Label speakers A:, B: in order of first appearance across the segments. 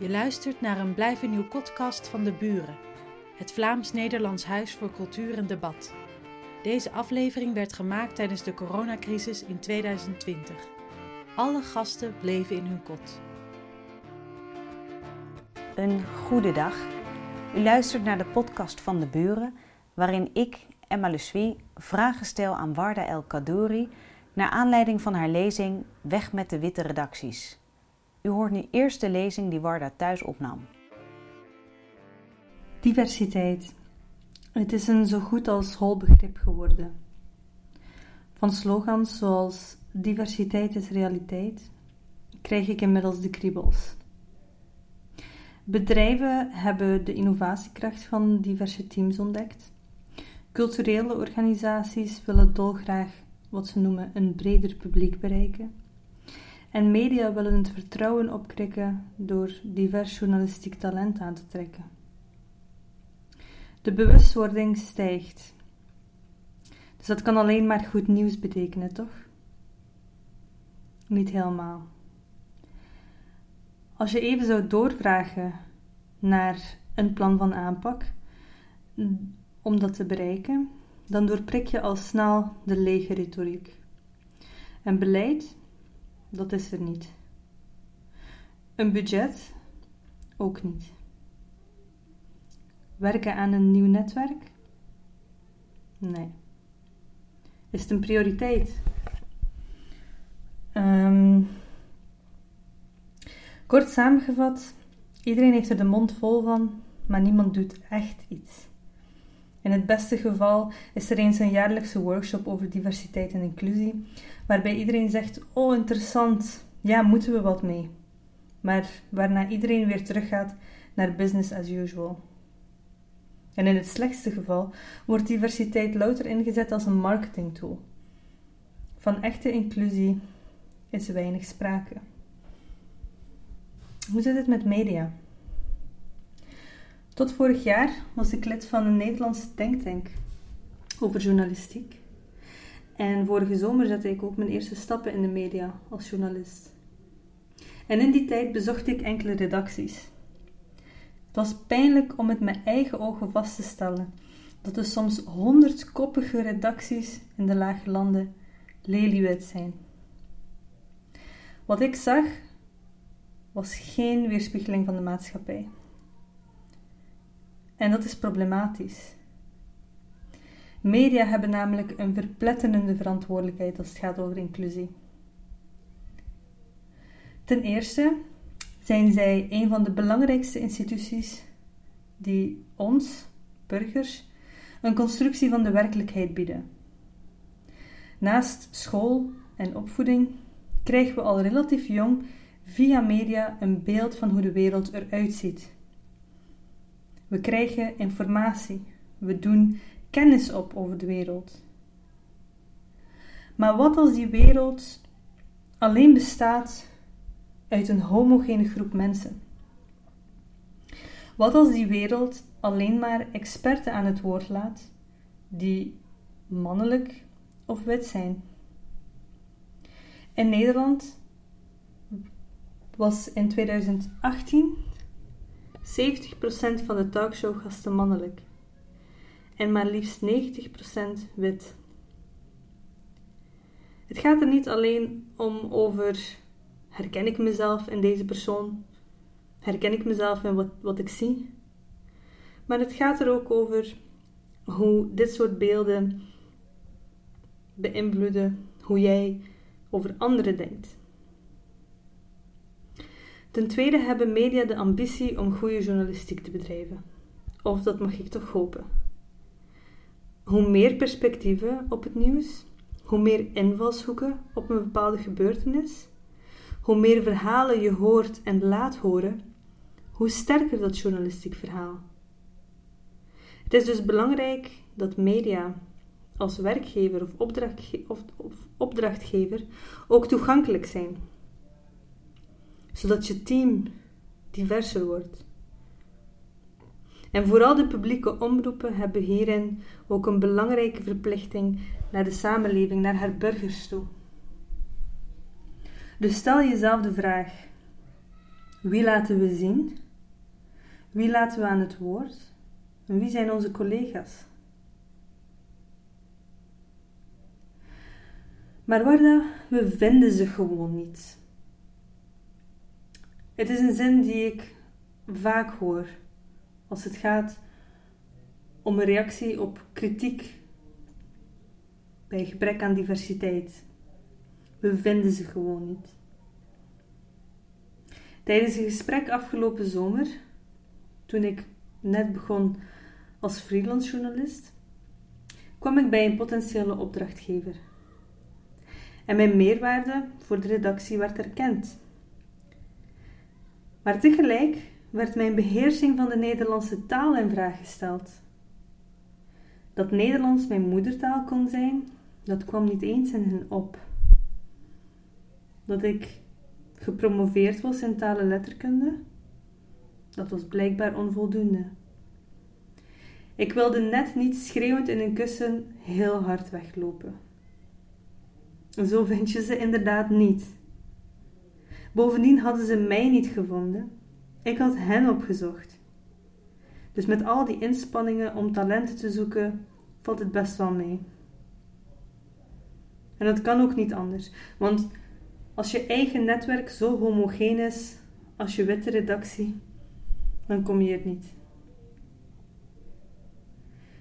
A: Je luistert naar een Blijven Nieuw podcast van De Buren, het Vlaams-Nederlands Huis voor Cultuur en Debat. Deze aflevering werd gemaakt tijdens de coronacrisis in 2020. Alle gasten bleven in hun kot.
B: Een goede dag. U luistert naar de podcast van De Buren, waarin ik, Emma Luswie, vragen stel aan Warda El Kadouri naar aanleiding van haar lezing Weg met de witte redacties. U hoort nu eerst de lezing die Warda thuis opnam.
C: Diversiteit. Het is een zo goed als hol begrip geworden. Van slogans zoals diversiteit is realiteit krijg ik inmiddels de kriebels. Bedrijven hebben de innovatiekracht van diverse teams ontdekt. Culturele organisaties willen dolgraag wat ze noemen een breder publiek bereiken. En media willen het vertrouwen opkrikken door divers journalistiek talent aan te trekken. De bewustwording stijgt. Dus dat kan alleen maar goed nieuws betekenen, toch? Niet helemaal. Als je even zou doorvragen naar een plan van aanpak om dat te bereiken, dan doorprik je al snel de lege retoriek. En beleid dat is er niet. Een budget? Ook niet. Werken aan een nieuw netwerk? Nee. Is het een prioriteit? Um, kort samengevat, iedereen heeft er de mond vol van, maar niemand doet echt iets. In het beste geval is er eens een jaarlijkse workshop over diversiteit en inclusie, waarbij iedereen zegt: Oh, interessant, ja, moeten we wat mee? Maar waarna iedereen weer teruggaat naar business as usual. En in het slechtste geval wordt diversiteit louter ingezet als een marketingtool. Van echte inclusie is weinig sprake. Hoe zit het met media? Tot vorig jaar was ik lid van een Nederlandse denktank over journalistiek. En vorige zomer zette ik ook mijn eerste stappen in de media als journalist. En in die tijd bezocht ik enkele redacties. Het was pijnlijk om met eigen ogen vast te stellen dat de soms honderdkoppige redacties in de lage landen leliewit zijn. Wat ik zag was geen weerspiegeling van de maatschappij. En dat is problematisch. Media hebben namelijk een verpletterende verantwoordelijkheid als het gaat over inclusie. Ten eerste zijn zij een van de belangrijkste instituties die ons, burgers, een constructie van de werkelijkheid bieden. Naast school en opvoeding krijgen we al relatief jong via media een beeld van hoe de wereld eruit ziet. We krijgen informatie. We doen kennis op over de wereld. Maar wat als die wereld alleen bestaat uit een homogene groep mensen? Wat als die wereld alleen maar experten aan het woord laat die mannelijk of wit zijn? In Nederland was in 2018 70% van de talkshowgasten mannelijk en maar liefst 90% wit. Het gaat er niet alleen om over herken ik mezelf in deze persoon, herken ik mezelf in wat, wat ik zie, maar het gaat er ook over hoe dit soort beelden beïnvloeden hoe jij over anderen denkt. Ten tweede hebben media de ambitie om goede journalistiek te bedrijven. Of dat mag ik toch hopen. Hoe meer perspectieven op het nieuws, hoe meer invalshoeken op een bepaalde gebeurtenis, hoe meer verhalen je hoort en laat horen, hoe sterker dat journalistiek verhaal. Het is dus belangrijk dat media als werkgever of, of, opdrachtgever ook toegankelijk zijn zodat je team diverser wordt. En vooral de publieke omroepen hebben hierin ook een belangrijke verplichting naar de samenleving, naar haar burgers toe. Dus stel jezelf de vraag: Wie laten we zien? Wie laten we aan het woord? En wie zijn onze collega's? Maar Warda, we vinden ze gewoon niet. Het is een zin die ik vaak hoor als het gaat om een reactie op kritiek bij gebrek aan diversiteit. We vinden ze gewoon niet. Tijdens een gesprek afgelopen zomer, toen ik net begon als freelance journalist, kwam ik bij een potentiële opdrachtgever. En mijn meerwaarde voor de redactie werd erkend. Maar tegelijk werd mijn beheersing van de Nederlandse taal in vraag gesteld. Dat Nederlands mijn moedertaal kon zijn, dat kwam niet eens in hen op. Dat ik gepromoveerd was in talenletterkunde, dat was blijkbaar onvoldoende. Ik wilde net niet schreeuwend in een kussen heel hard weglopen. Zo vind je ze inderdaad niet. Bovendien hadden ze mij niet gevonden. Ik had hen opgezocht. Dus met al die inspanningen om talenten te zoeken, valt het best wel mee. En dat kan ook niet anders, want als je eigen netwerk zo homogeen is als je witte redactie, dan kom je er niet.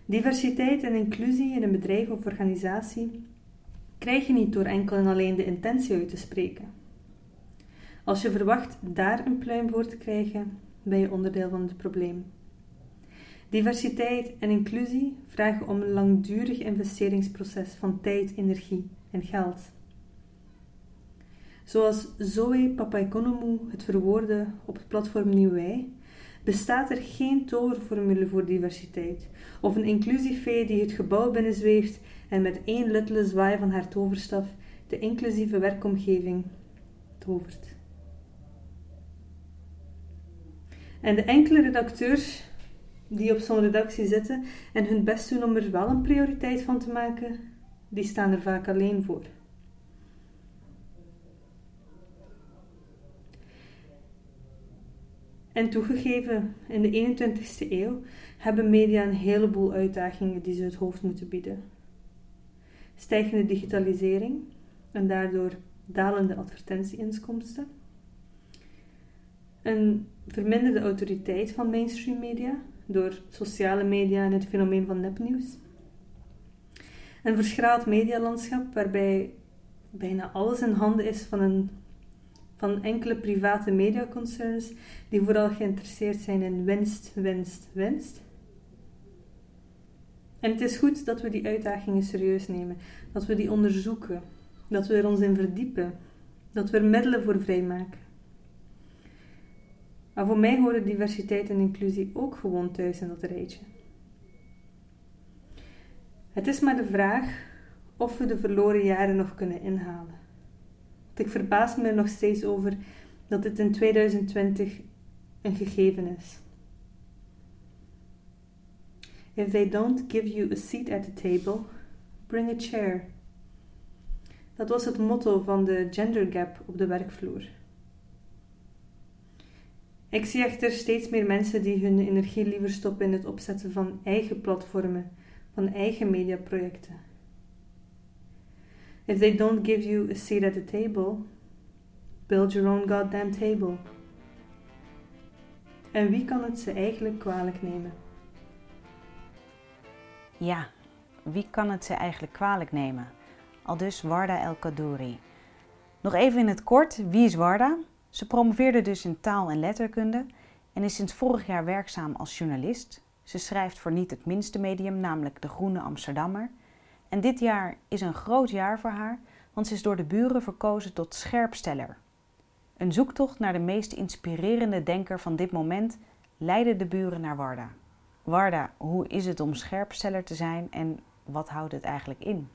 C: Diversiteit en inclusie in een bedrijf of organisatie krijg je niet door enkel en alleen de intentie uit te spreken. Als je verwacht daar een pluim voor te krijgen, ben je onderdeel van het probleem. Diversiteit en inclusie vragen om een langdurig investeringsproces van tijd, energie en geld. Zoals Zoe Papaikonomou het verwoordde op het platform Nieuw Wij, bestaat er geen toverformule voor diversiteit of een inclusiefee die het gebouw binnenzweeft en met één luttele zwaai van haar toverstaf de inclusieve werkomgeving tovert. En de enkele redacteurs die op zo'n redactie zitten en hun best doen om er wel een prioriteit van te maken, die staan er vaak alleen voor. En toegegeven, in de 21ste eeuw hebben media een heleboel uitdagingen die ze het hoofd moeten bieden. Stijgende digitalisering en daardoor dalende advertentieinkomsten. Een verminderde autoriteit van mainstream media door sociale media en het fenomeen van nepnieuws. Een verschraald medialandschap waarbij bijna alles in handen is van, een, van enkele private mediaconcerns die vooral geïnteresseerd zijn in winst, winst, winst. En het is goed dat we die uitdagingen serieus nemen, dat we die onderzoeken, dat we er ons in verdiepen, dat we er middelen voor vrijmaken. Maar voor mij horen diversiteit en inclusie ook gewoon thuis in dat rijtje. Het is maar de vraag of we de verloren jaren nog kunnen inhalen. Want ik verbaas me er nog steeds over dat dit in 2020 een gegeven is. If they don't give you a seat at the table, bring a chair. Dat was het motto van de gender gap op de werkvloer. Ik zie echter steeds meer mensen die hun energie liever stoppen in het opzetten van eigen platformen, van eigen mediaprojecten. If they don't give you a seat at the table, build your own goddamn table. En wie kan het ze eigenlijk kwalijk nemen?
B: Ja, wie kan het ze eigenlijk kwalijk nemen? Al dus Warda El Kadouri. Nog even in het kort, wie is Warda? Ze promoveerde dus in taal en letterkunde en is sinds vorig jaar werkzaam als journalist. Ze schrijft voor niet het minste medium, namelijk De Groene Amsterdammer. En dit jaar is een groot jaar voor haar, want ze is door de buren verkozen tot scherpsteller. Een zoektocht naar de meest inspirerende denker van dit moment leidde de buren naar Warda. Warda, hoe is het om scherpsteller te zijn en wat houdt het eigenlijk in?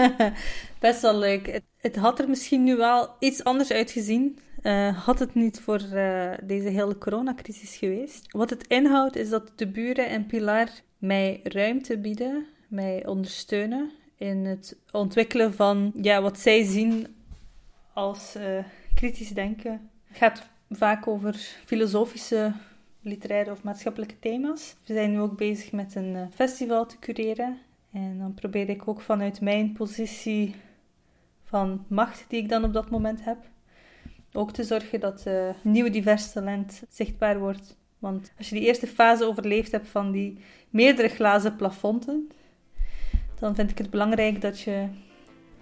C: Best wel leuk. Het, het, had er misschien nu wel iets anders uitgezien. Uh, had het niet voor uh, deze hele coronacrisis geweest. Wat het inhoudt is dat de buren en Pilar mij ruimte bieden, mij ondersteunen in het ontwikkelen van ja, wat zij zien als uh, kritisch denken. Het gaat vaak over filosofische, literaire of maatschappelijke thema's. We zijn nu ook bezig met een eh, festival te cureren. En dan probeer ik ook vanuit mijn positie van macht die ik dan op dat moment heb, ook te zorgen dat uh, nieuw divers talent zichtbaar wordt. Want als je die eerste fase overleefd hebt van die meerdere glazen plafonten, dan vind ik het belangrijk dat je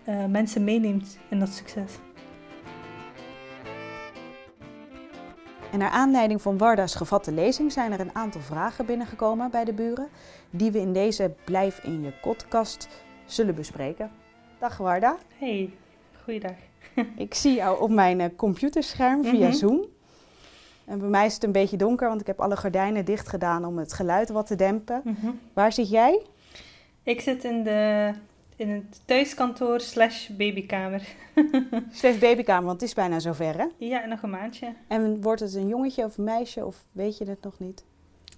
C: uh, mensen meeneemt in dat succes.
B: En naar aanleiding van Warda's gevatte lezing zijn er een aantal vragen binnengekomen bij de buren, die we in deze Blijf in je podcast zullen bespreken. Dag Warda.
C: Hey, goeiedag.
B: ik zie jou op mijn eh, computerscherm via mhm. Zoom. En bij mij is het een beetje donker, want ik heb alle gordijnen dicht gedaan om het geluid wat te dempen. Mhm. Waar zit jij?
C: Ik zit in, de, in het thuiskantoor slash babykamer.
B: slash babykamer, want het is bijna zover, hè?
C: Ja, nog een maandje.
B: En wordt het een jongetje of een meisje, of weet je het nog niet?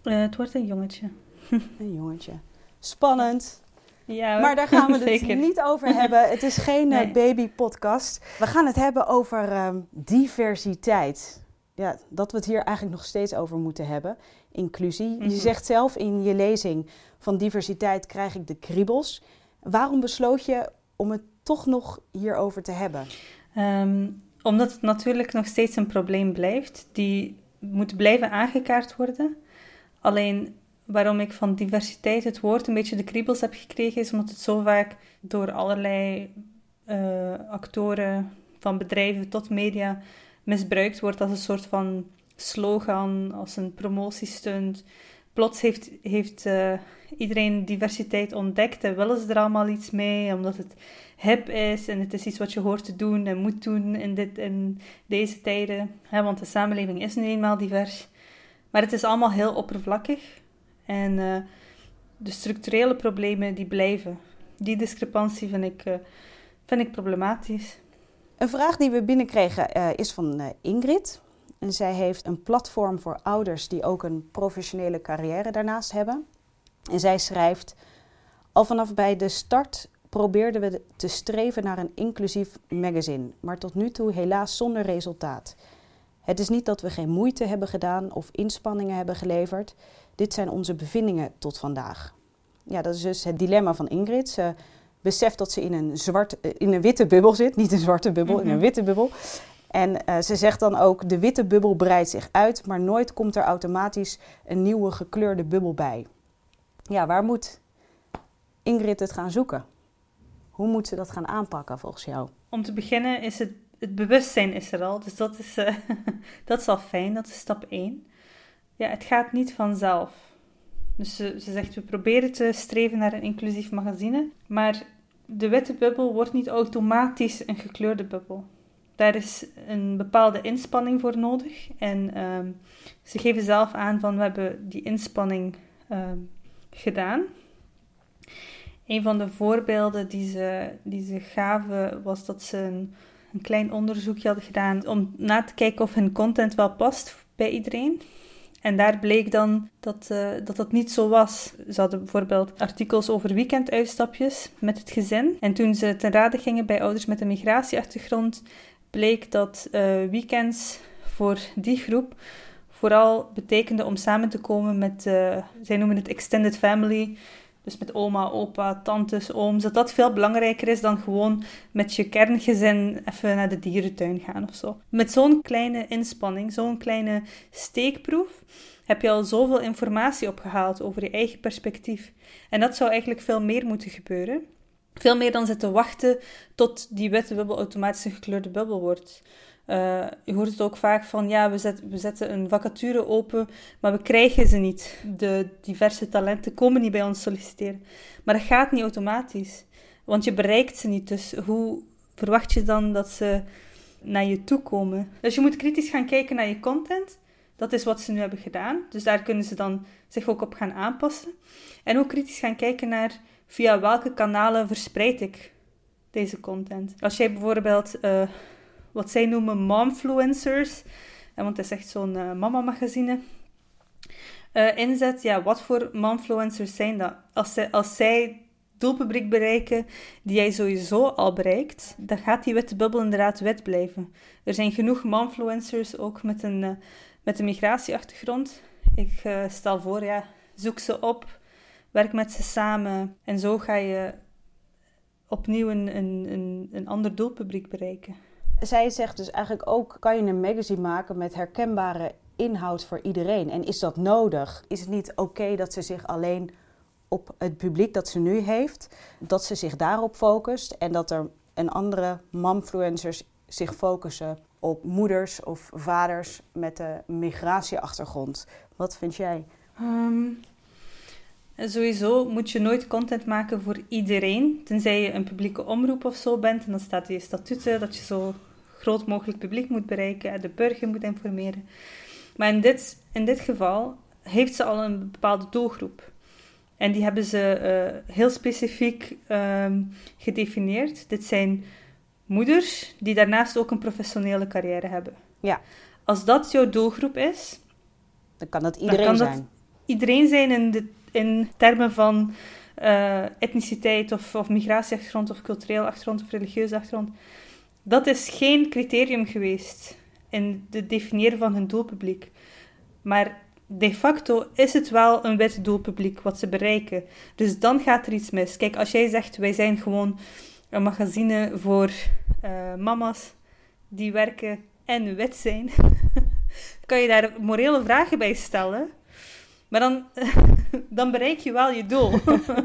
C: Uh, het wordt een jongetje.
B: een jongetje. Spannend. Ja, maar daar gaan we het niet over hebben. Het is geen eh, baby-podcast. We gaan het hebben over um, diversiteit. Ja, dat we het hier eigenlijk nog steeds over moeten hebben. Inclusie. Je mhm. zegt zelf in je lezing van diversiteit krijg ik de kriebels. Waarom besloot je om het toch nog hierover te hebben?
C: Um, omdat het natuurlijk nog steeds een probleem blijft. Die moet blijven aangekaart worden. Alleen waarom ik van diversiteit het woord een beetje de kriebels heb gekregen, is omdat het zo vaak door allerlei uh, actoren, van bedrijven tot media, misbruikt wordt als een soort van slogan, als een promotiestunt. Plots heeft, heeft uh, iedereen diversiteit ontdekt en willen ze er allemaal iets mee, omdat het hip is en het is iets wat je hoort te doen en moet doen in, dit, in deze tijden. want de samenleving is nu eenmaal divers. Maar het is allemaal heel oppervlakkig. En uh, de structurele problemen die blijven. Die discrepantie vind ik, uh, vind ik problematisch.
B: Een vraag die we binnenkregen uh, is van Ingrid. En zij heeft een platform voor ouders die ook een professionele carrière daarnaast hebben. En zij schrijft: Al vanaf bij de start probeerden we te streven naar een inclusief magazine, maar tot nu toe helaas zonder resultaat. Het is niet dat we geen moeite hebben gedaan of inspanningen hebben geleverd. Dit zijn onze bevindingen tot vandaag. Ja, dat is dus het dilemma van Ingrid. Ze beseft dat ze in een, zwart, eh, in een witte bubbel zit. Niet een zwarte bubbel, in een mhm. witte bubbel. En uh, ze zegt dan ook, de witte bubbel breidt zich uit, maar nooit komt er automatisch een nieuwe gekleurde bubbel bij. Ja, waar moet Ingrid het gaan zoeken? Hoe moet ze dat gaan aanpakken volgens jou?
C: Om te beginnen is het, het bewustzijn is er al, dus dat is, uh, dat is al fijn, dat is stap 1 ja, het gaat niet vanzelf. Dus ze, ze zegt, we proberen te streven naar een inclusief magazine, maar de witte bubbel wordt niet automatisch een gekleurde bubbel. Daar is een bepaalde inspanning voor nodig. En ehm, ze geven zelf aan van we hebben die inspanning uh, gedaan. Een van de voorbeelden die ze, die ze gaven was dat ze een, een klein onderzoekje hadden gedaan om na te kijken of hun content wel past bij iedereen. En daar bleek dan dat, uh, dat dat niet zo was. Ze hadden bijvoorbeeld artikels over weekenduitstapjes met het gezin. En toen ze ten rade gingen bij ouders met een migratieachtergrond, bleek dat uh, weekends voor die groep vooral betekende om samen te komen met, uh, zij noemen het extended family, dus met oma, opa, tantes, ooms, dat dat veel belangrijker is dan gewoon met je kerngezin even naar de dierentuin gaan of zo. Met zo'n kleine inspanning, zo'n kleine steekproef, heb je al zoveel informatie opgehaald over je eigen perspectief. En dat zou eigenlijk veel meer moeten gebeuren. Veel meer dan zitten wachten tot die witte bubbel automatisch een gekleurde bubbel wordt. Uh, je hoort het ook vaak van, ja, we, zet, we zetten een vacature open, maar we krijgen ze niet. De diverse talenten komen niet bij ons solliciteren. Maar dat gaat niet automatisch, want je bereikt ze niet. Dus hoe verwacht je dan dat ze naar je toe komen? Dus je moet kritisch gaan kijken naar je content. Dat is wat ze nu hebben gedaan. Dus daar kunnen ze dan zich ook op gaan aanpassen. En ook kritisch gaan kijken naar via welke kanalen verspreid ik deze content. Als jij bijvoorbeeld... Uh, wat zij noemen momfluencers, want het is echt zo'n uh, mama-magazine, uh, inzet. Ja, wat voor momfluencers zijn dat? Als zij, doelpubliek bereiken die jij sowieso al bereikt, dan gaat die witte bubbel inderdaad wit blijven. Er zijn genoeg momfluencers ook met een, uh, met een migratieachtergrond. Ik stel voor, ja, zoek ze op, werk met ze samen en zo ga je opnieuw een, een, een, een ander doelpubliek bereiken.
B: Zij zegt dus eigenlijk ook, kan je een magazine maken met herkenbare inhoud voor iedereen? En is dat nodig? Is het niet oké dat ze zich alleen op het publiek dat ze nu heeft, dat ze zich daarop focust en dat er een andere momfluencers zich focussen op moeders of vaders met een migratieachtergrond. Wat vind jij? Um,
C: sowieso moet je nooit content maken voor iedereen, tenzij je een publieke omroep of zo bent. En dan staat in je statuten dat je zo groot mogelijk publiek moet bereiken en de burger moet informeren. Maar in dit, in dit geval heeft ze al een bepaalde doelgroep. En die hebben ze uh, heel specifiek um, gedefinieerd. Dit zijn moeders die daarnaast ook een professionele carrière hebben.
B: Ja.
C: Als dat jouw doelgroep is,
B: dan kan dat iedereen kan zijn. Dat
C: iedereen zijn in, de, in termen van uh, etniciteit of, of migratieachtergrond of cultureel achtergrond of religieuze achtergrond. Dat is geen criterium geweest in het definiëren van hun doelpubliek. Maar de facto is het wel een wit doelpubliek wat ze bereiken. Dus dan gaat er iets mis. Kijk, als jij zegt wij zijn gewoon een magazine voor uh, mama's die werken en wit zijn, kan je daar morele vragen bij stellen. Maar dan, dan bereik je wel je doel.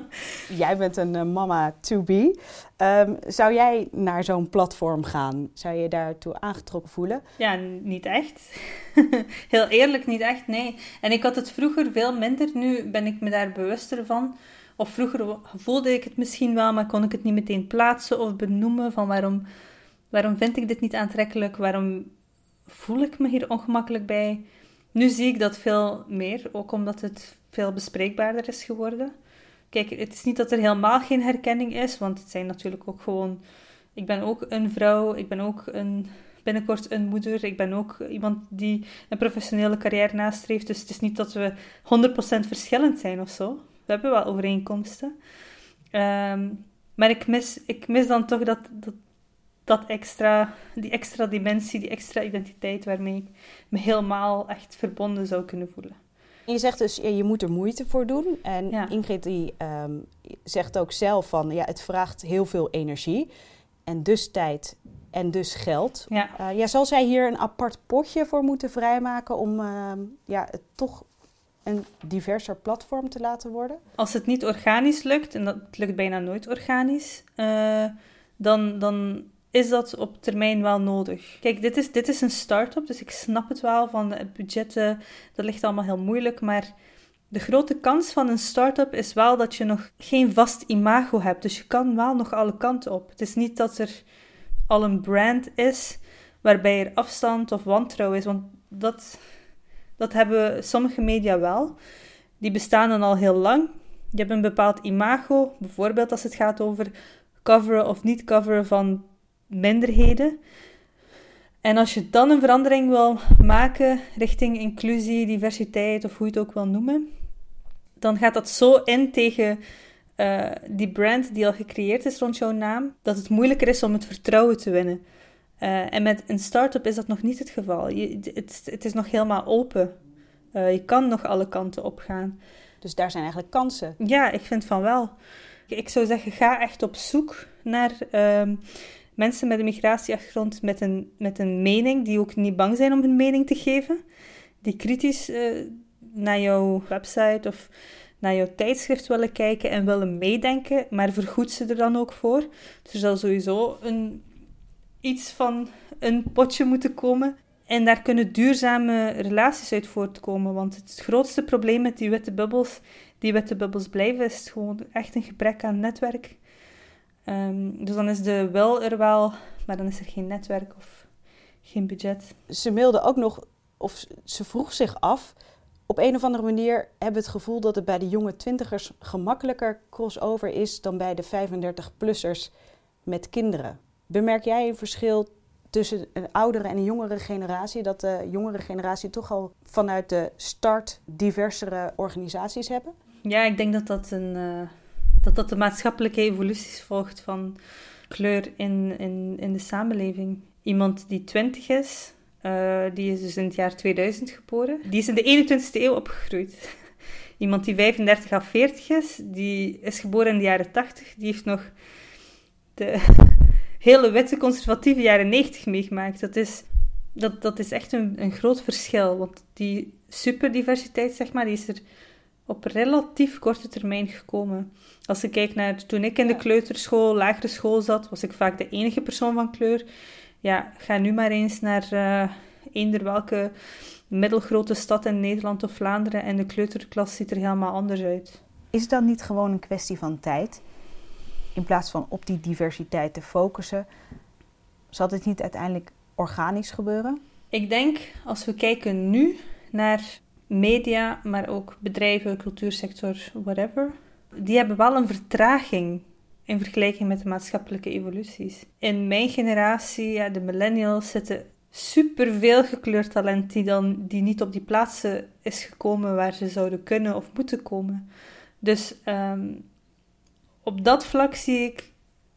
B: jij bent een uh, mama to be. Um, zou jij naar zo'n platform gaan? Zou je daartoe aangetrokken voelen?
C: Ja, niet echt. Heel eerlijk, niet echt, nee. En ik had het vroeger veel minder. Nu ben ik me daar bewuster van. Of vroeger voelde ik het misschien wel, maar kon ik het niet meteen plaatsen of benoemen van waarom, waarom vind ik dit niet aantrekkelijk? Waarom voel ik me hier ongemakkelijk bij? Nu zie ik dat veel meer, ook omdat het veel bespreekbaarder is geworden. Kijk, het is niet dat er helemaal geen herkenning is, want het zijn natuurlijk ook gewoon. Ik ben ook een vrouw, ik ben ook een, binnenkort een moeder, ik ben ook iemand die een professionele carrière nastreeft. Dus het is niet dat we 100% verschillend zijn of zo. We hebben wel overeenkomsten. Ehm, maar ik mis, ik mis dan toch dat, dat, dat extra, die extra dimensie, die extra identiteit waarmee ik me helemaal echt verbonden zou kunnen voelen.
B: Je zegt dus, ja, je moet er moeite voor doen. En Ingrid die, ehm, zegt ook zelf van, ja, het vraagt heel veel energie. En dus tijd en dus geld.
C: Ja.
B: Uh, ja, zal zij hier een apart potje voor moeten vrijmaken om ehm, ja, het toch een diverser platform te laten worden?
C: Als het niet organisch lukt, en dat lukt bijna nooit organisch, uh, dan, dan is dat op termijn wel nodig. Kijk, dit is, dit is een start-up, dus ik snap het wel van het budgetten, dat ligt allemaal heel moeilijk, maar de grote kans van een start-up is wel dat je nog geen vast imago hebt, dus je kan wel nog alle kanten op. Het is niet dat er al een brand is waarbij er afstand of wantrouwen is, want dat, dat hebben sommige media wel. Die bestaan dan al heel lang. Je hebt een bepaald imago, bijvoorbeeld als het gaat over coveren of niet coveren van minderheden. En als je dan een verandering wil maken richting inclusie, diversiteit of hoe je het ook wil noemen, dan gaat dat zo in tegen uh, die brand die al gecreëerd is rond jouw naam, dat het moeilijker is om het vertrouwen te winnen. Uh, en met een start-up is dat nog niet het geval. Je, het, het, is nog helemaal open. Uh, je kan nog alle kanten op gaan.
B: Dus daar zijn eigenlijk kansen?
C: Ja, ik vind van wel. Ik zou zeggen, ga echt op zoek naar ehm, mensen met een migratieachtergrond met een, met een mening, die ook niet bang zijn om hun mening te geven, die kritisch uh, naar jouw website of naar jouw tijdschrift willen kijken en willen meedenken, maar vergoed ze er dan ook voor. Dus er zal sowieso een, iets van een potje moeten komen. En daar kunnen duurzame relaties uit voortkomen. Want het grootste probleem met die witte bubbels, die witte bubbels blijven, is gewoon echt een gebrek aan netwerk. Um, dus dan is de wel er wel, maar dan is er geen netwerk of geen budget.
B: Ze mailde ook nog, of ze vroeg zich af, op een of andere manier hebben we het gevoel dat het bij de jonge twintigers gemakkelijker crossover is dan bij de 35-plussers met kinderen. Bemerk jij een verschil tussen een oudere en een jongere generatie? Dat de jongere generatie toch al vanuit de start diversere organisaties hebben?
C: Ja, ik denk dat dat een, uh, dat dat de maatschappelijke evoluties volgt van kleur in, in, in de samenleving. Iemand die 20 is, uh, die is dus in het jaar 2000 geboren, die is in de 21ste eeuw opgegroeid. Iemand die 35 à 40 is, die is geboren in de jaren 80, die heeft nog de hele witte conservatieve jaren 90 meegemaakt. Dat is, dat, dat is echt een, een groot verschil, want die superdiversiteit, zeg maar, die is er op relatief korte termijn gekomen. Als je kijkt naar toen ik in de kleuterschool, lagere school zat, was ik vaak de enige persoon van kleur. Ja, ga nu maar eens naar uh, eender welke middelgrote stad in Nederland of Vlaanderen en de kleuterklas ziet er helemaal anders uit.
B: Is het dan niet gewoon een kwestie van tijd? In plaats van op die diversiteit te focussen, zal dit niet uiteindelijk organisch gebeuren?
C: Ik denk, als we kijken nu naar media, maar ook bedrijven, cultuursector, whatever, die hebben wel een vertraging in vergelijking met de maatschappelijke evoluties. In mijn generatie, ja, de millennials, zitten superveel gekleurd talent die, dan, die niet op die plaatsen is gekomen waar ze zouden kunnen of moeten komen. Dus ehm, op dat vlak zie ik,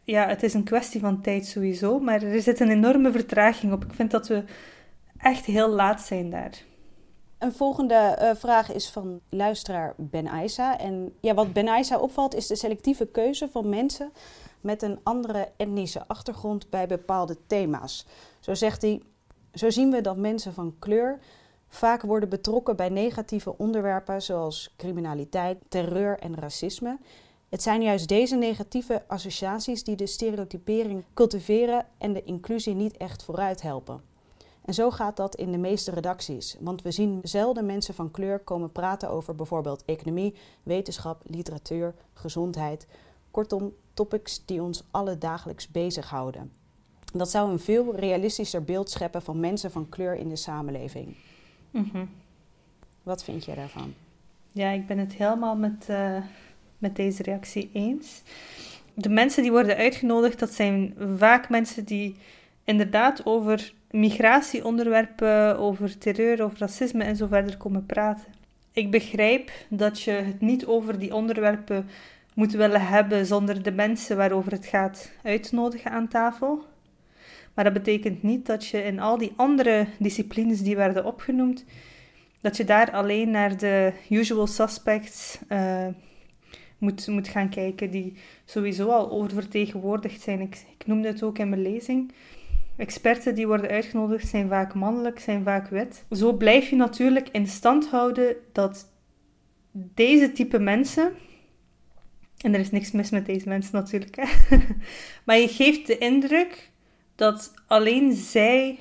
C: ja, het is een kwestie van tijd sowieso, maar er zit een enorme vertraging op. Ik vind dat we echt heel laat zijn daar.
B: Een volgende uh, vraag is van luisteraar Ben Aisa. En ja, wat Ben Aisa opvalt is de selectieve keuze van mensen met een andere etnische achtergrond bij bepaalde thema's. Zo zegt hij: Zo zien we dat mensen van kleur vaak worden betrokken bij negatieve onderwerpen zoals criminaliteit, terreur en racisme. Het zijn juist deze negatieve associaties die de stereotypering cultiveren en de inclusie niet echt vooruit helpen. En zo gaat dat in de meeste redacties, want we zien zelden mensen van kleur komen praten over bijvoorbeeld economie, wetenschap, literatuur, gezondheid. Kortom, topics die ons alle dagelijks bezighouden. Dat zou een veel realistischer beeld scheppen van mensen van kleur in de samenleving. Mm Wat vind jij daarvan?
C: Ja, ik ben het helemaal met, uh, met deze reactie eens. De mensen die worden uitgenodigd, dat zijn vaak mensen die inderdaad over migratieonderwerpen, over terreur, over racisme en zo verder komen praten. Ik begrijp dat je het niet over die onderwerpen moet willen hebben zonder de mensen waarover het gaat uitnodigen aan tafel. Maar dat betekent niet dat je in al die andere disciplines die werden opgenoemd, dat je daar alleen naar de usual suspects uh, moet, moet gaan kijken, die sowieso al oververtegenwoordigd zijn. Ik, ik noemde het ook in mijn lezing. Experten die worden uitgenodigd zijn vaak mannelijk, zijn vaak wit. Zo blijf je natuurlijk in stand houden dat deze type mensen, en er is niks mis met deze mensen natuurlijk, maar je geeft de indruk dat alleen zij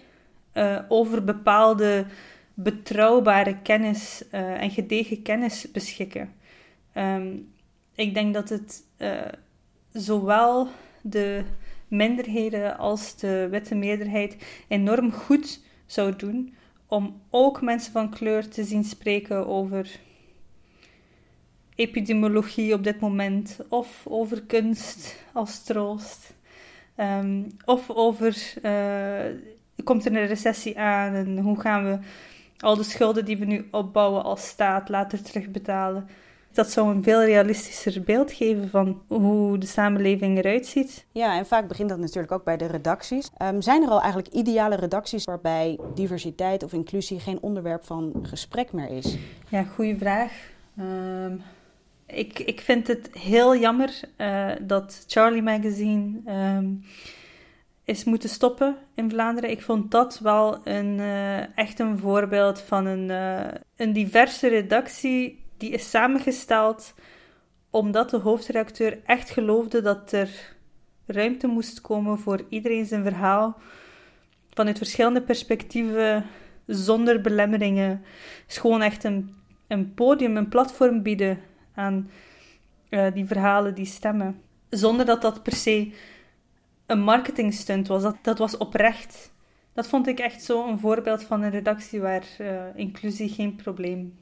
C: uh, over bepaalde betrouwbare kennis uh, en gedegen kennis beschikken. Um, ik denk dat het uh, zowel de minderheden als de witte meerderheid enorm goed zou doen om ook mensen van kleur te zien spreken over epidemiologie op dit moment, of over kunst als troost, um, of over uh, komt er een recessie aan en hoe gaan we al de schulden die we nu opbouwen als staat later terugbetalen. Dat zou een veel realistischer beeld geven van hoe de samenleving eruit ziet.
B: Ja, en vaak begint dat natuurlijk ook bij de redacties. Um, zijn er al eigenlijk ideale redacties waarbij diversiteit of inclusie geen onderwerp van gesprek meer is?
C: Ja, goede vraag. Um, ik, ik vind het heel jammer uh, dat Charlie Magazine um, is moeten stoppen in Vlaanderen. Ik vond dat wel een, uh, echt een voorbeeld van een, uh, een diverse redactie die is samengesteld omdat de hoofdredacteur echt geloofde dat er ruimte moest komen voor iedereen zijn verhaal vanuit verschillende perspectieven, zonder belemmeringen. is gewoon echt een, een podium, een platform bieden aan uh, die verhalen, die stemmen. Zonder dat dat per se een marketingstunt was. Dat, dat was oprecht. Dat vond ik echt zo een voorbeeld van een redactie waar uh, inclusie geen probleem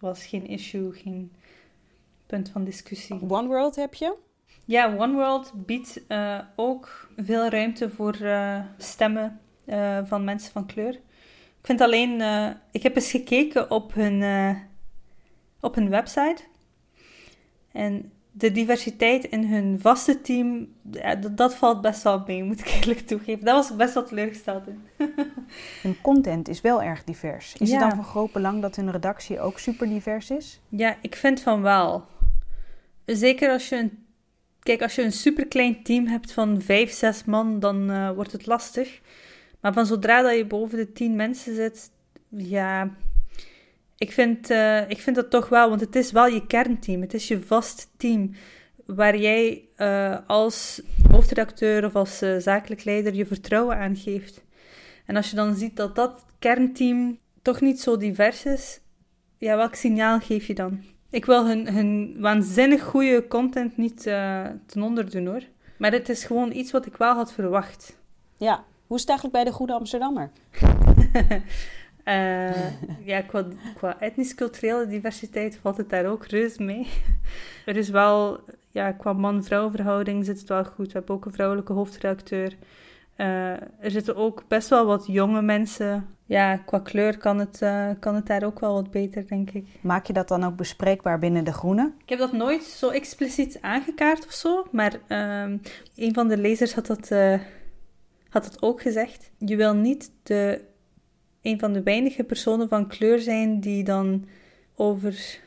C: was geen issue, geen punt van discussie.
B: One World heb je?
C: Ja, One World biedt uh, ook veel ruimte voor uh, stemmen uh, van mensen van kleur. Ik vind alleen, ik heb eens gekeken op hun, op hun website. En de diversiteit in hun vaste team, dat, dat, valt best wel mee, moet ik eerlijk toegeven. Daar was ik best wel teleurgesteld in.
B: hun content is wel erg divers. Is het dan van groot belang dat hun redactie ook super divers is?
C: Ja, ik vind van wel. Zeker als je een... Kijk, als je een superklein team hebt van vijf, zes man, dan uh, wordt het lastig. Maar van zodra dat je boven de tien mensen zit, ja, ik vind, uh, ik vind dat toch wel, want het is wel je kernteam. Het is je vast team. Waar jij uh, als hoofdredacteur of als uh, zakelijk leider je vertrouwen aan geeft. En als je dan ziet dat dat kernteam toch niet zo divers is, ja, welk signaal geef je dan? Ik wil hun, hun waanzinnig goede content niet ten onder doen hoor. Maar het is gewoon iets wat ik wel had verwacht.
B: Ja, hoe is het eigenlijk bij de Goede Amsterdammer?
C: Uh, ja, qua, qua etnisch-culturele diversiteit valt het daar ook reus mee. er is wel, ja, qua man-vrouw verhouding zit het wel goed. We hebben ook een vrouwelijke hoofdredacteur. Uh, er zitten ook best wel wat jonge mensen. Ja, qua kleur kan het, uh, kan het daar ook wel wat beter, denk ik.
B: Maak je dat dan ook bespreekbaar binnen de Groene?
C: Ik heb dat nooit zo expliciet aangekaart of zo. Maar uh, een van de lezers had dat, had dat ook gezegd. Je wil niet de een van de weinige personen van kleur zijn die dan over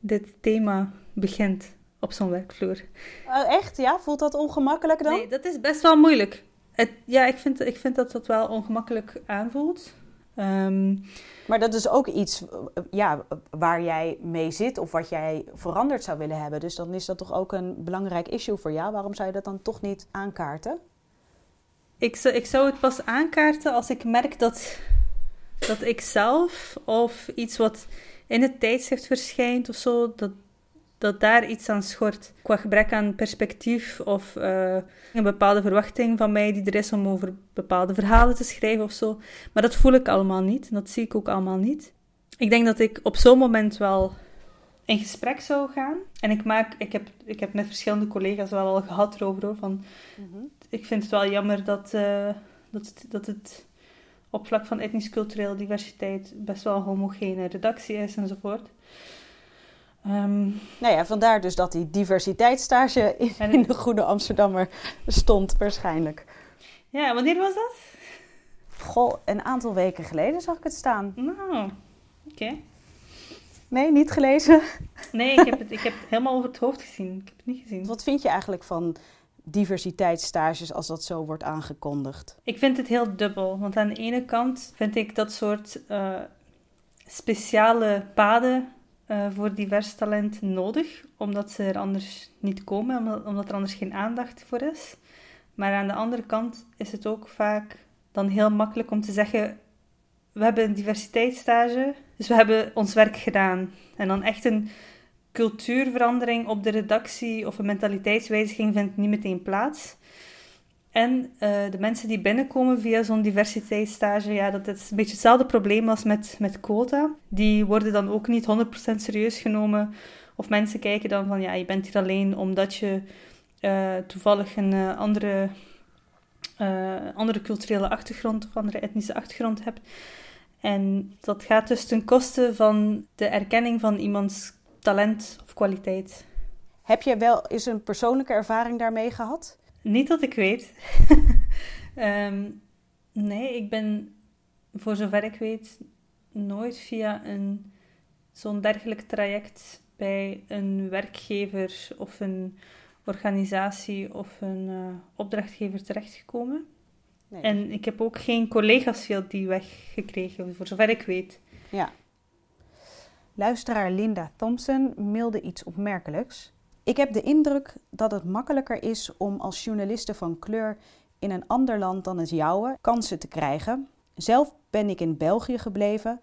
C: dit thema begint op zo'n werkvloer.
B: Uh, echt? Ja? Voelt dat ongemakkelijk dan?
C: Nee, dat is best wel moeilijk. Het, ja, ik vind, ik vind dat dat wel ongemakkelijk aanvoelt. Um,
B: maar dat is ook iets ja, waar jij mee zit of wat jij veranderd zou willen hebben. Dus dan is dat toch ook een belangrijk issue voor jou. Waarom zou je dat dan toch niet aankaarten?
C: Ik zou, ik zou het pas aankaarten als ik merk dat dat ik zelf of iets wat in het tijdschrift verschijnt of zo, dat, dat daar iets aan schort. Qua gebrek aan perspectief of uh, een bepaalde verwachting van mij die er is om over bepaalde verhalen te schrijven of zo. Maar dat voel ik allemaal niet en dat zie ik ook allemaal niet. Ik denk dat ik op zo'n moment wel in gesprek zou gaan. En ik maak, ik heb, ik heb met verschillende collega's wel al gehad erover hoor, van, mhm. ik vind het wel jammer dat, uh, dat, dat het op vlak van etnisch-culturele diversiteit best wel een homogene redactie is enzovoort.
B: Um, nou ja, vandaar dus dat die diversiteitsstage in, in de Goede Amsterdammer stond waarschijnlijk.
C: Ja, wanneer was dat?
B: Goh, een aantal weken geleden zag ik het staan.
C: Nou, oké.
B: Nee, niet gelezen?
C: Nee, ik heb, het, ik heb het helemaal over het hoofd gezien. Ik heb het niet gezien.
B: Wat vind je eigenlijk van diversiteitsstages als dat zo wordt aangekondigd?
C: Ik vind het heel dubbel. Want aan de ene kant vind ik dat soort uh, speciale paden uh, voor divers talent nodig, omdat ze er anders niet komen, omdat, omdat er anders geen aandacht voor is. Maar aan de andere kant is het ook vaak dan heel makkelijk om te zeggen: we hebben een diversiteitsstage, dus we hebben ons werk gedaan. En dan echt een cultuurverandering op de redactie of een mentaliteitswijziging vindt niet meteen plaats. En uh, de mensen die binnenkomen via zo'n diversiteitsstage, ja, dat is een beetje hetzelfde probleem als met, met quota. Die worden dan ook niet 100% serieus genomen. Of mensen kijken dan van, ja, je bent hier alleen omdat je uh, toevallig een uh, andere, andere culturele achtergrond of andere etnische achtergrond hebt. En dat gaat dus ten koste van de erkenning van iemands talent of kwaliteit.
B: Heb je wel eens een persoonlijke ervaring daarmee gehad?
C: Niet dat ik weet. um, nee, ik ben voor zover ik weet nooit via een, zo'n dergelijk traject bij een werkgever of een organisatie of een uh, opdrachtgever terechtgekomen. Nee. En ik heb ook geen collega's via die weg gekregen, voor zover ik weet.
B: Ja, Luisteraar Linda Thompson mailde iets opmerkelijks. Ik heb de indruk dat het makkelijker is om als journaliste van kleur in een ander land dan het jouwe kansen te krijgen. Zelf ben ik in België gebleven,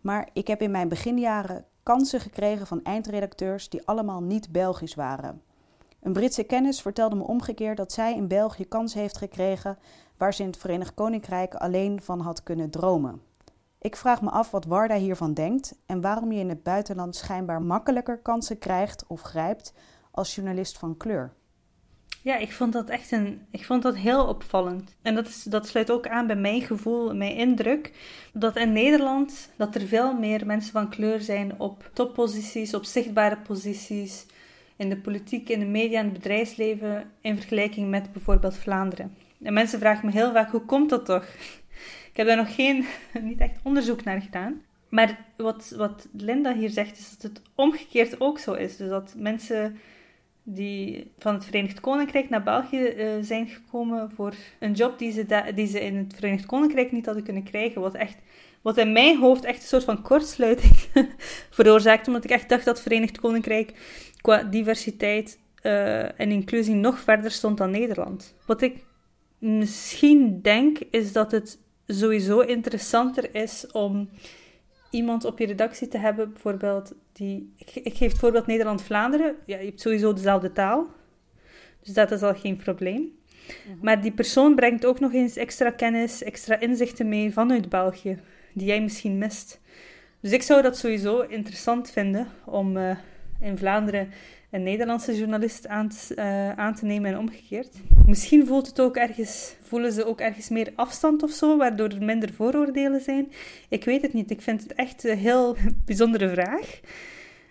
B: maar ik heb in mijn beginjaren kansen gekregen van eindredacteurs die allemaal niet Belgisch waren. Een Britse kennis vertelde me omgekeerd dat zij in België kansen heeft gekregen waar ze in het Verenigd Koninkrijk alleen van had kunnen dromen. Ik vraag me af wat Warda hiervan denkt en waarom je in het buitenland schijnbaar makkelijker kansen krijgt of grijpt als journalist van kleur.
C: Ja, ik vond dat echt een. Ik vond dat heel opvallend. En dat, is, dat sluit ook aan bij mijn gevoel, mijn indruk. Dat in Nederland dat er veel meer mensen van kleur zijn op topposities, op zichtbare posities. in de politiek, in de media en het bedrijfsleven in vergelijking met bijvoorbeeld Vlaanderen. En mensen vragen me heel vaak, hoe komt dat toch? Heb daar nog geen, niet echt onderzoek naar gedaan. Maar wat, wat Linda hier zegt, is dat het omgekeerd ook zo is. Dus dat mensen die van het Verenigd Koninkrijk naar België uh, zijn gekomen voor een job die ze, die ze in het Verenigd Koninkrijk niet hadden kunnen krijgen. Wat, echt, wat in mijn hoofd echt een soort van kortsluiting veroorzaakte. Omdat ik echt dacht dat het Verenigd Koninkrijk qua diversiteit uh, en inclusie nog verder stond dan Nederland. Wat ik misschien denk, is dat het sowieso interessanter is om iemand op je redactie te hebben, bijvoorbeeld, die... Ik, geef het voorbeeld Nederland-Vlaanderen. Ja, je hebt sowieso dezelfde taal. Dus dat is al geen probleem. Mhm. Maar die persoon brengt ook nog eens extra kennis, extra inzichten mee vanuit België, die jij misschien mist. Dus ik zou dat sowieso interessant vinden om uh, in Vlaanderen een Nederlandse journalist aan te, uh, aan te nemen en omgekeerd. Misschien voelt het ook ergens, voelen ze ook ergens meer afstand of zo, waardoor er minder vooroordelen zijn. Ik weet het niet. Ik vind het echt een heel bijzondere vraag.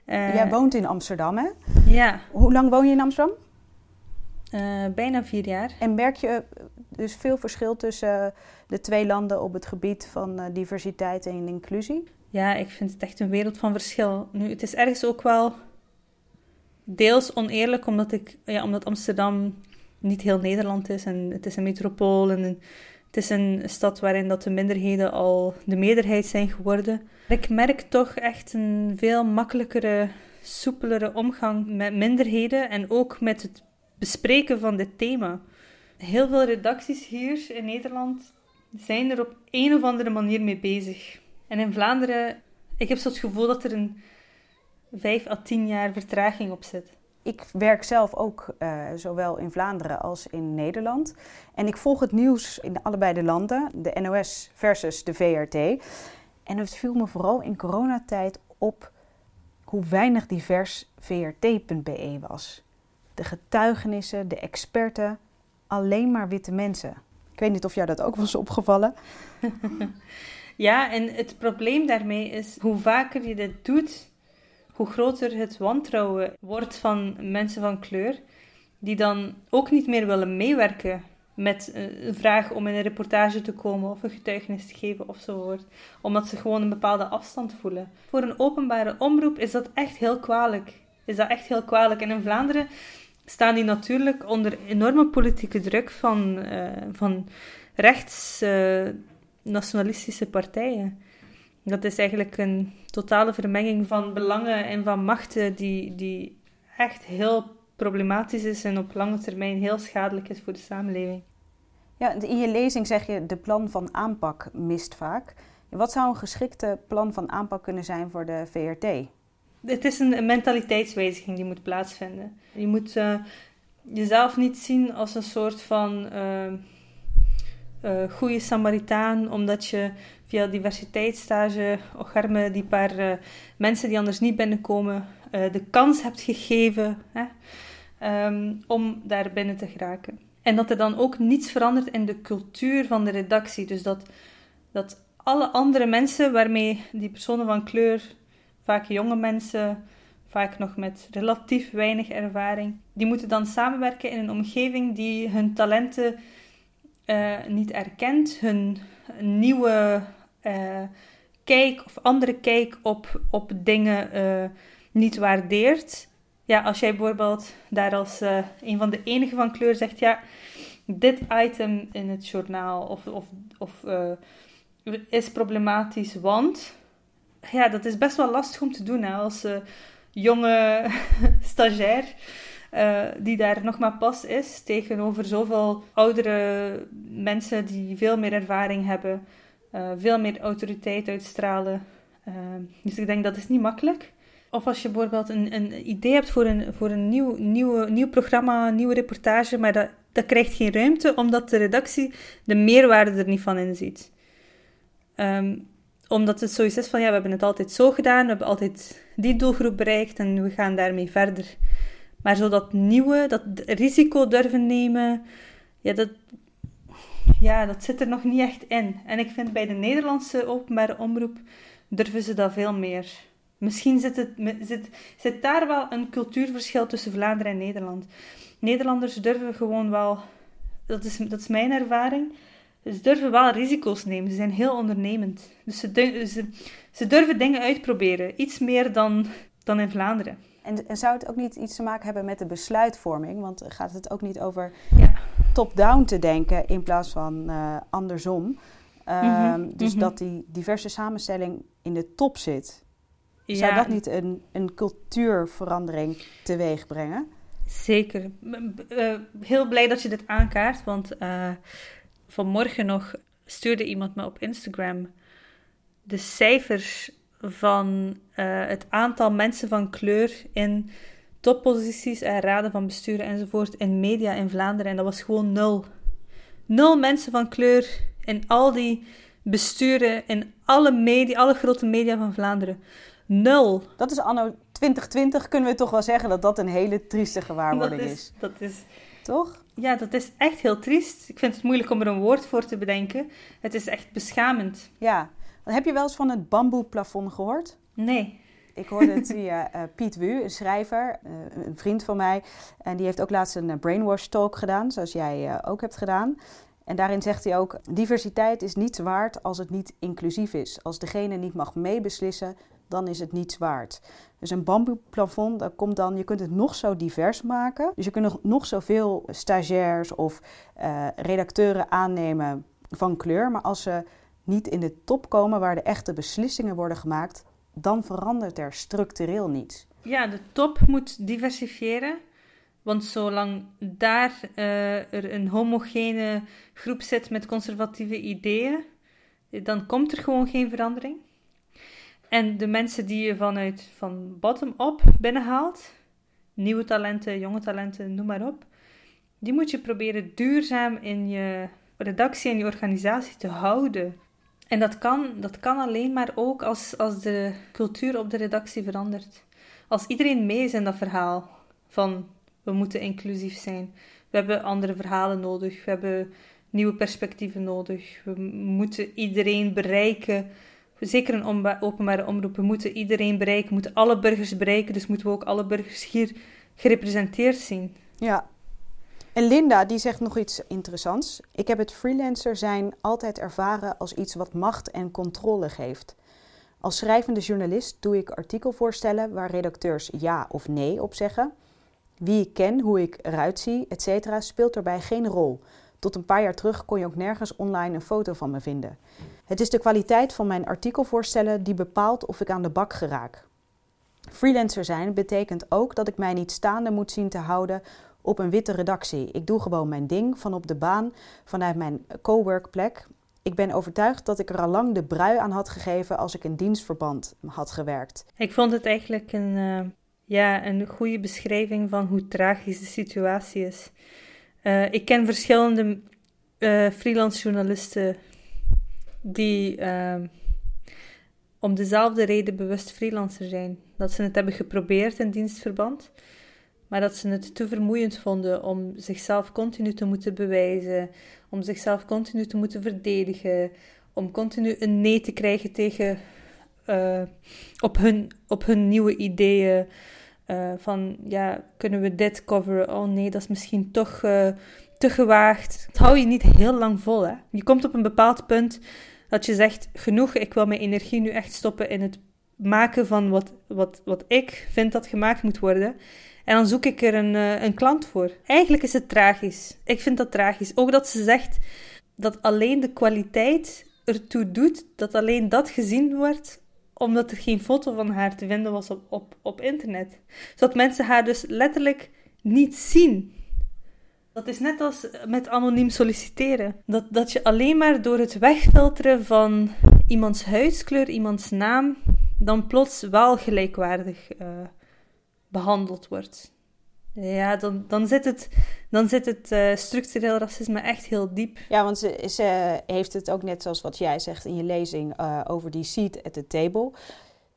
B: Uh, Jij woont in Amsterdam, hè?
C: Ja.
B: Hoe lang woon je in Amsterdam?
C: Uh, bijna vier jaar.
B: En merk je dus veel verschil tussen de twee landen op het gebied van diversiteit en inclusie?
C: Ja, ik vind het echt een wereld van verschil. Nu, het is ergens ook wel deels oneerlijk, omdat, ik, ja, omdat Amsterdam niet heel Nederland is. En het is een metropool en het is een stad waarin dat de minderheden al de meerderheid zijn geworden. Ik merk toch echt een veel makkelijkere, soepelere omgang met minderheden en ook met het bespreken van dit thema. Heel veel redacties hier in Nederland zijn er op een of andere manier mee bezig. En in Vlaanderen, ik heb zo het gevoel dat er een vijf à tien jaar vertraging op zit.
B: Ik werk zelf ook uh, zowel in Vlaanderen als in Nederland. En ik volg het nieuws in allebei de landen, de NOS versus de VRT. En het viel me vooral in coronatijd op hoe weinig divers VRT.be was. De getuigenissen, de experten, alleen maar witte mensen. Ik weet niet of jou dat ook was opgevallen.
C: ja, en het probleem daarmee is hoe vaker je dit doet, hoe groter het wantrouwen wordt van mensen van kleur, die dan ook niet meer willen meewerken met een vraag om in een reportage te komen of een getuigenis te geven of zo wordt, omdat ze gewoon een bepaalde afstand voelen. Voor een openbare omroep is dat echt heel kwalijk. Is dat echt heel kwalijk. En in Vlaanderen staan die natuurlijk onder enorme politieke druk van, uh, van rechts uh, nationalistische partijen. Dat is eigenlijk een totale vermenging van belangen en van machten die, die echt heel problematisch is en op lange termijn heel schadelijk is voor de samenleving.
B: Ja, in je lezing zeg je de plan van aanpak mist vaak. Wat zou een geschikte plan van aanpak kunnen zijn voor de VRT?
C: Het is een, mentaliteitswijziging die moet plaatsvinden. Je moet uh, jezelf niet zien als een soort van uh, uh, goede Samaritaan, omdat je via diversiteitsstage Ocharme die paar uh, mensen die anders niet binnenkomen uh, de kans hebt gegeven hè, um, om daar binnen te geraken. En dat er dan ook niets verandert in de cultuur van de redactie. Dus dat, dat alle andere mensen waarmee die personen van kleur, vaak jonge mensen, vaak nog met relatief weinig ervaring, die moeten dan samenwerken in een omgeving die hun talenten uh, niet erkent, hun nieuwe uh, of andere kijk op, op dingen uh, niet waardeert. Ja, als jij bijvoorbeeld daar als uh, een van de enige van kleur zegt, ja, dit item in het journaal of, of, of is problematisch, want ja, dat is best wel lastig om te doen hè, als jonge stagiair. Die daar nog maar pas is tegenover zoveel oudere mensen die veel meer ervaring hebben. Eh, veel meer autoriteit uitstralen. Uh, dus ik denk dat is niet makkelijk. Of als je bijvoorbeeld een, een idee hebt voor een, voor een nieuw, nieuw, nieuw programma, een nieuwe reportage, maar dat, dat krijgt geen ruimte omdat de redactie de meerwaarde er niet van inziet. Um, omdat het zoiets is van, ja, we hebben het altijd zo gedaan, we hebben altijd die doelgroep bereikt en we gaan daarmee verder. Maar zo dat nieuwe, dat risico durven nemen, ja, dat, ja, dat zit er nog niet echt in. En ik vind bij de Nederlandse openbare omroep durven ze dat veel meer. Misschien zit, het, zit, zit daar wel een cultuurverschil tussen Vlaanderen en Nederland. Nederlanders durven gewoon wel, dat is, dat is mijn ervaring, ze durven wel risico's nemen. Ze zijn heel ondernemend. Dus ze, ze, ze durven dingen uitproberen. Iets meer dan, dan in Vlaanderen.
B: En, en, zou het ook niet iets te maken hebben met de besluitvorming? Want gaat het ook niet over ja. top-down te denken in plaats van uh, andersom? Uh, dus mm dat die diverse samenstelling in de top zit. Zou dat niet een, een cultuurverandering teweeg brengen?
C: Zeker. Uh, heel blij dat je dit aankaart, want uh, vanmorgen nog stuurde iemand me op Instagram de cijfers van uh, het aantal mensen van kleur in topposities en raden van besturen enzovoort in media in Vlaanderen. En dat was gewoon nul. Nul mensen van kleur in al die besturen in alle, media, alle grote media van Vlaanderen. Nul.
B: Dat is anno 2020, kunnen we toch wel zeggen dat dat een hele trieste gewaarwording
C: dat
B: is, is.
C: Dat is.
B: Toch?
C: Ja, dat is echt heel triest. Ik vind het moeilijk om er een woord voor te bedenken. Het is echt beschamend.
B: Ja. Heb je wel eens van het bamboeplafond gehoord?
C: Nee.
B: Ik hoorde het via uh, Piet Wu, een schrijver, uh, een vriend van mij. En die heeft ook laatst een uh, brainwash talk gedaan, zoals jij ook hebt gedaan. En daarin zegt hij ook: diversiteit is niets waard als het niet inclusief is. Als degene niet mag meebeslissen, dan is het niets waard. Dus een bamboeplafond, dat komt dan, je kunt het nog zo divers maken. Dus je kunt nog, nog zoveel stagiairs of redacteuren aannemen van kleur. Maar als ze niet in de top komen waar de echte beslissingen worden gemaakt, dan verandert er structureel niets.
C: Ja, de top moet diversifiëren. Want zolang daar uh, er een homogene groep zit met conservatieve ideeën, dan komt er gewoon geen verandering. En de mensen die je vanuit van bottom-up binnenhaalt, nieuwe talenten, jonge talenten, noem maar op, die moet je proberen duurzaam in je redactie en je organisatie te houden. En dat kan, dat kan alleen maar ook als, als de cultuur op de redactie verandert. Als iedereen mee is in dat verhaal van we moeten inclusief zijn. We hebben andere verhalen nodig. We hebben nieuwe perspectieven nodig. We moeten iedereen bereiken zeker een openbare omroep, we moeten iedereen bereiken, we moeten alle burgers bereiken, dus moeten we ook alle burgers hier gerepresenteerd zien.
B: Ja. En Linda, die zegt nog iets interessants. Ik heb het freelancer zijn altijd ervaren als iets wat macht en controle geeft. Als schrijvende journalist doe ik artikelvoorstellen waar redacteurs ja of nee op zeggen. Wie ik ken, hoe ik eruit zie, etc. speelt daarbij geen rol. Tot een paar jaar terug kon je ook nergens online een foto van me vinden. Het is de kwaliteit van mijn artikelvoorstellen die bepaalt of ik aan de bak geraak. Freelancer zijn betekent ook dat ik mij niet staande moet zien te houden op een witte redactie. Ik doe gewoon mijn ding van op de baan vanuit mijn coworkplek. Ik ben overtuigd dat ik er al lang de brui aan had gegeven als ik in dienstverband had gewerkt.
C: Ik vond het eigenlijk een, uh, ja, een goede beschrijving van hoe tragisch de situatie is. Uh, ik ken verschillende uh, freelance journalisten die uh, om dezelfde reden bewust freelancer zijn. Dat ze het hebben geprobeerd in dienstverband, maar dat ze het te vermoeiend vonden om zichzelf continu te moeten bewijzen, om zichzelf continu te moeten verdedigen, om continu een nee te krijgen tegen, uh, op, hun, op hun nieuwe ideeën. Uh, van ja, kunnen we dit coveren? Oh nee, dat is misschien toch uh, te gewaagd. Dat hou je niet heel lang vol. Hè? Je komt op een bepaald punt dat je zegt: genoeg, ik wil mijn energie nu echt stoppen in het maken van wat, wat, wat ik vind dat gemaakt moet worden. En dan zoek ik er een, uh, een klant voor. Eigenlijk is het tragisch. Ik vind dat tragisch. Ook dat ze zegt dat alleen de kwaliteit ertoe doet dat alleen dat gezien wordt omdat er geen foto van haar te vinden was op, op, op internet. Zodat mensen haar dus letterlijk niet zien. Dat is net als met anoniem solliciteren. Dat, dat je alleen maar door het wegfilteren van iemands huidskleur, iemands naam, dan plots wel gelijkwaardig uh, behandeld wordt. Ja, dan, dan zit het, dan zit het uh, structureel racisme echt heel diep.
B: Ja, want ze, heeft het ook net zoals wat jij zegt in je lezing uh, over die seat at the table.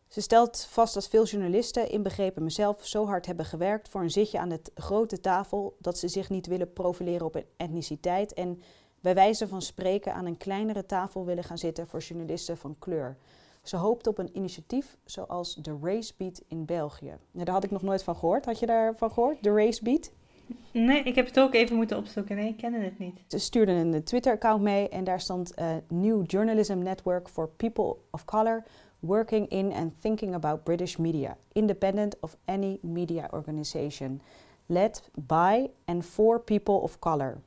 B: Ze stelt vast dat veel journalisten, inbegrepen mezelf, zo hard hebben gewerkt voor een zitje aan de grote tafel dat ze zich niet willen profileren op etniciteit en bij wijze van spreken aan een kleinere tafel willen gaan zitten voor journalisten van kleur. Ze hoopt op een initiatief zoals de Racebeat in België. Ja, daar had ik nog nooit van gehoord. Had je daarvan gehoord, de Racebeat?
C: Nee, ik heb het ook even moeten opzoeken. Nee, ik kende het niet.
B: Ze stuurden een Twitter-account mee en daar stond uh, New Journalism Network for People of Color working in and thinking about British media, independent of any media organization, led by and for people of color.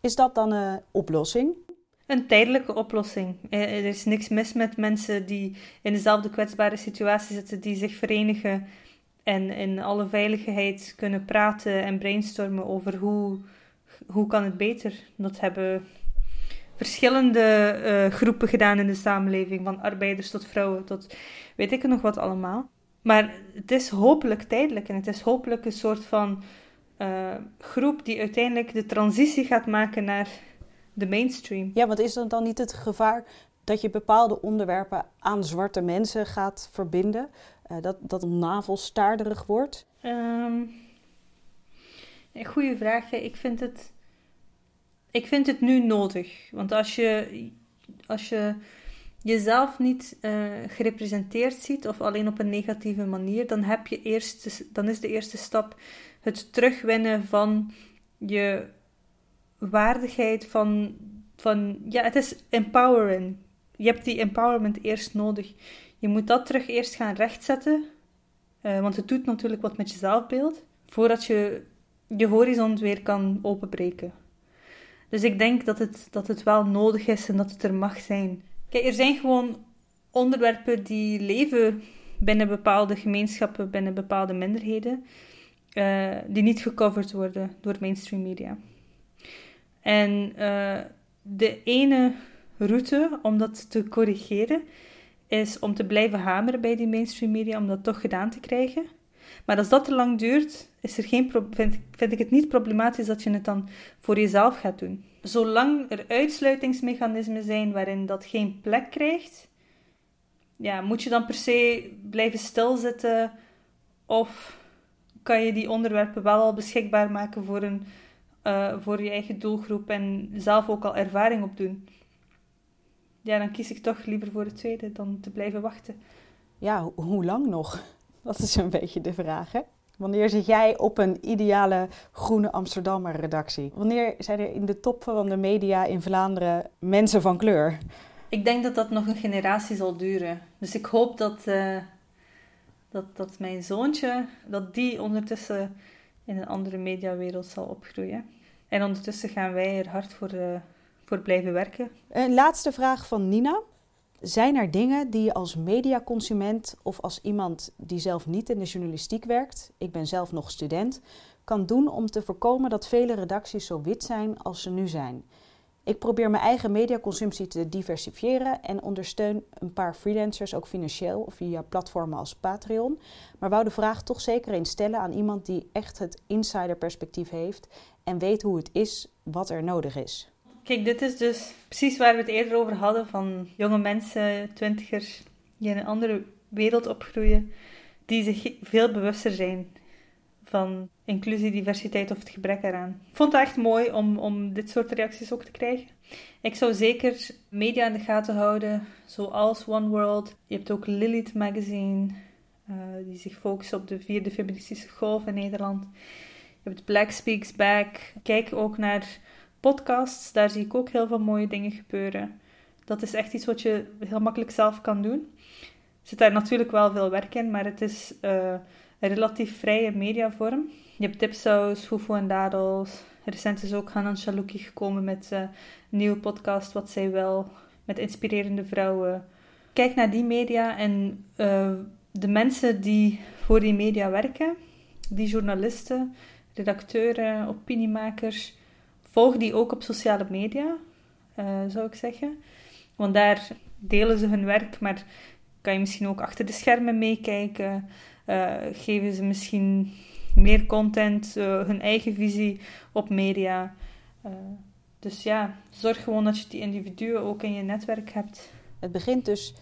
B: Is dat dan een oplossing?
C: Een tijdelijke oplossing. Eh, er is niks mis met mensen die in dezelfde kwetsbare situatie zitten, die zich verenigen en in alle veiligheid kunnen praten en brainstormen over hoe, hoe kan het beter. Dat hebben verschillende uh, groepen gedaan in de samenleving, van arbeiders tot vrouwen tot weet ik nog wat allemaal. Maar het is hopelijk tijdelijk en het is hopelijk een soort van uh, groep die uiteindelijk de transitie gaat maken naar de mainstream.
B: Ja, want is dat dan niet het gevaar dat je bepaalde onderwerpen aan zwarte mensen gaat verbinden? Uh, dat, dat een navelstaarderig wordt?
C: Um, een goede vraag. Ik vind het, ik vind het nu nodig. Want als je, als je jezelf niet uh, gerepresenteerd ziet, of alleen op een negatieve manier, dan, heb je eerst, dan is de eerste stap het terugwinnen van je waardigheid, van, van ja, het is empowering. Je hebt die empowerment eerst nodig. Je moet dat terug eerst gaan rechtzetten, uh, want het doet natuurlijk wat met je zelfbeeld, voordat je je horizon weer kan openbreken. Dus ik denk dat het, dat het wel nodig is en dat het er mag zijn. Kijk, er zijn gewoon onderwerpen die leven binnen bepaalde gemeenschappen, binnen bepaalde minderheden, uh, die niet gecoverd worden door mainstream media. En uh, de ene route om dat te corrigeren is om te blijven hameren bij die mainstream media, om dat toch gedaan te krijgen. Maar als dat te lang duurt, is er geen vind, vind ik het niet problematisch dat je het dan voor jezelf gaat doen. Zolang er uitsluitingsmechanismen zijn waarin dat geen plek krijgt, ja, moet je dan per se blijven stilzitten of kan je die onderwerpen wel al beschikbaar maken voor, een, uh, voor je eigen doelgroep en zelf ook al ervaring opdoen. Ja, dan kies ik toch liever voor het tweede dan te blijven wachten.
B: Ja, hoe lang nog? Dat is een beetje de vraag, hè? Wanneer zit jij op een ideale groene Amsterdammer redactie? Wanneer zijn er in de top van de media in Vlaanderen mensen van kleur?
C: Ik denk dat dat nog een generatie zal duren. Dus ik hoop dat, uh, dat, dat mijn zoontje, dat die ondertussen in een andere mediawereld zal opgroeien. En ondertussen gaan wij er hard voor, uh, voor blijven werken.
B: Een laatste vraag van Nina. Zijn er dingen die je als mediaconsument of als iemand die zelf niet in de journalistiek werkt, ik ben zelf nog student, kan doen om te voorkomen dat vele redacties zo wit zijn als ze nu zijn? Ik probeer mijn eigen mediaconsumptie te diversifiëren en ondersteun een paar freelancers ook financieel via platformen als Patreon. Maar wou de vraag toch zeker eens stellen aan iemand die echt het insiderperspectief heeft en weet hoe het is wat er nodig is.
C: Kijk, dit is dus precies waar we het eerder over hadden: van jonge mensen, twintigers, die in een andere wereld opgroeien, die zich veel bewuster zijn van inclusie, diversiteit of het gebrek eraan. Ik vond het echt mooi om, om dit soort reacties ook te krijgen. Ik zou zeker media in de gaten houden, zoals One World. Je hebt ook Lilith Magazine, uh, die zich focust op de vierde feministische golf in Nederland. Je hebt Black Speaks Back. Kijk ook naar podcasts, daar zie ik ook heel veel mooie dingen gebeuren. Dat is echt iets wat je heel makkelijk zelf kan doen. Er zit daar natuurlijk wel veel werk in, maar het is een relatief vrije mediavorm. Je hebt tipsaus, hoefo en dadels. Recent is ook Hanan Shaluki gekomen met uh, een nieuwe podcast, Wat zij wel, met inspirerende vrouwen. Kijk naar die media en uh, de mensen die voor die media werken, die journalisten, redacteuren, opiniemakers, volg die ook op sociale media, uh, zou ik zeggen. Want daar delen ze hun werk, maar kan je misschien ook achter de schermen meekijken. Uh, geven ze misschien meer content, uh, hun eigen visie op media. dus ja, zorg gewoon dat je die individuen ook in je netwerk hebt.
B: Het begint dus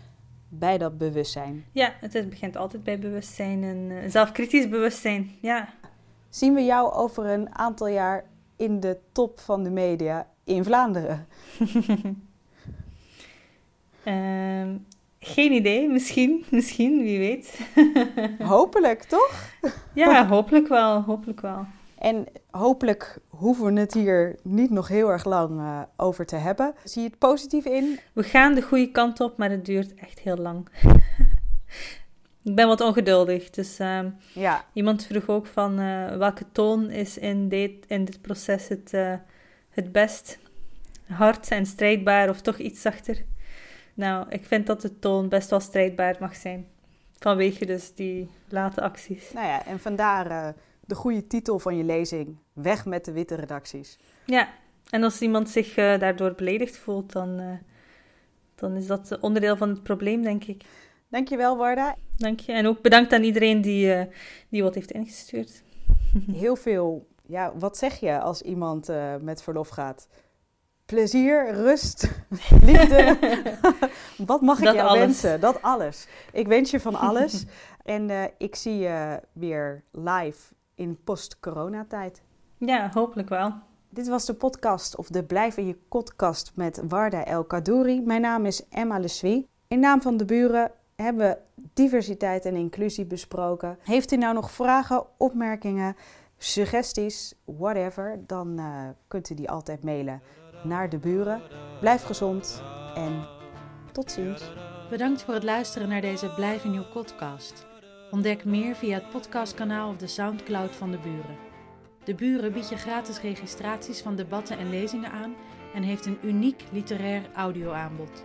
B: bij dat bewustzijn.
C: Ja, het begint altijd bij bewustzijn en zelfkritisch bewustzijn. Ja.
B: Zien we jou over een aantal jaar in de top van de media in Vlaanderen?
C: um, Geen idee, misschien, misschien, wie weet.
B: Hopelijk, toch?
C: ja, hopelijk wel, hopelijk wel.
B: En hopelijk hoeven we het hier niet nog heel erg lang uh, over te hebben. Zie je het positief in?
C: We gaan de goede kant op, maar het duurt echt heel lang. ik ben wat ongeduldig. Dus uh, ja. iemand vroeg ook van uh, welke toon is in dit, in dit proces het, uh, het best? Hard en strijdbaar of toch iets zachter? Nou, ik vind dat de toon best wel strijdbaar mag zijn. Vanwege dus die late acties.
B: Nou ja, en vandaar de goede titel van je lezing: Weg met de witte redacties.
C: Ja, en als iemand zich uh, daardoor beledigd voelt, dan, uh, dan is dat onderdeel van het probleem, denk ik.
B: Dankjewel, Warda.
C: Dank je. En ook bedankt aan iedereen die, die wat heeft ingestuurd.
B: Heel veel. Ja, wat zeg je als iemand met verlof gaat? Plezier, rust, liefde. wat mag ik dat jou alles. wensen? Dat alles. Ik wens je van alles. en ik zie je weer live in post-coronatijd.
C: Ja, hopelijk wel.
B: Dit was de podcast of de Blijf in je podcast met Warda El Kadouri. Mijn naam is Emma Leswie. In naam van de buren hebben we diversiteit en inclusie besproken. Heeft u nou nog vragen, opmerkingen, suggesties, whatever, dan uh, kunt u die altijd mailen naar de buren. Blijf gezond en tot ziens.
A: Bedankt voor het luisteren naar deze Blijf in je podcast. Ontdek meer via het podcastkanaal of de Soundcloud van de Buren. De Buren biedt je gratis registraties van debatten en lezingen aan en heeft een uniek literair audioaanbod.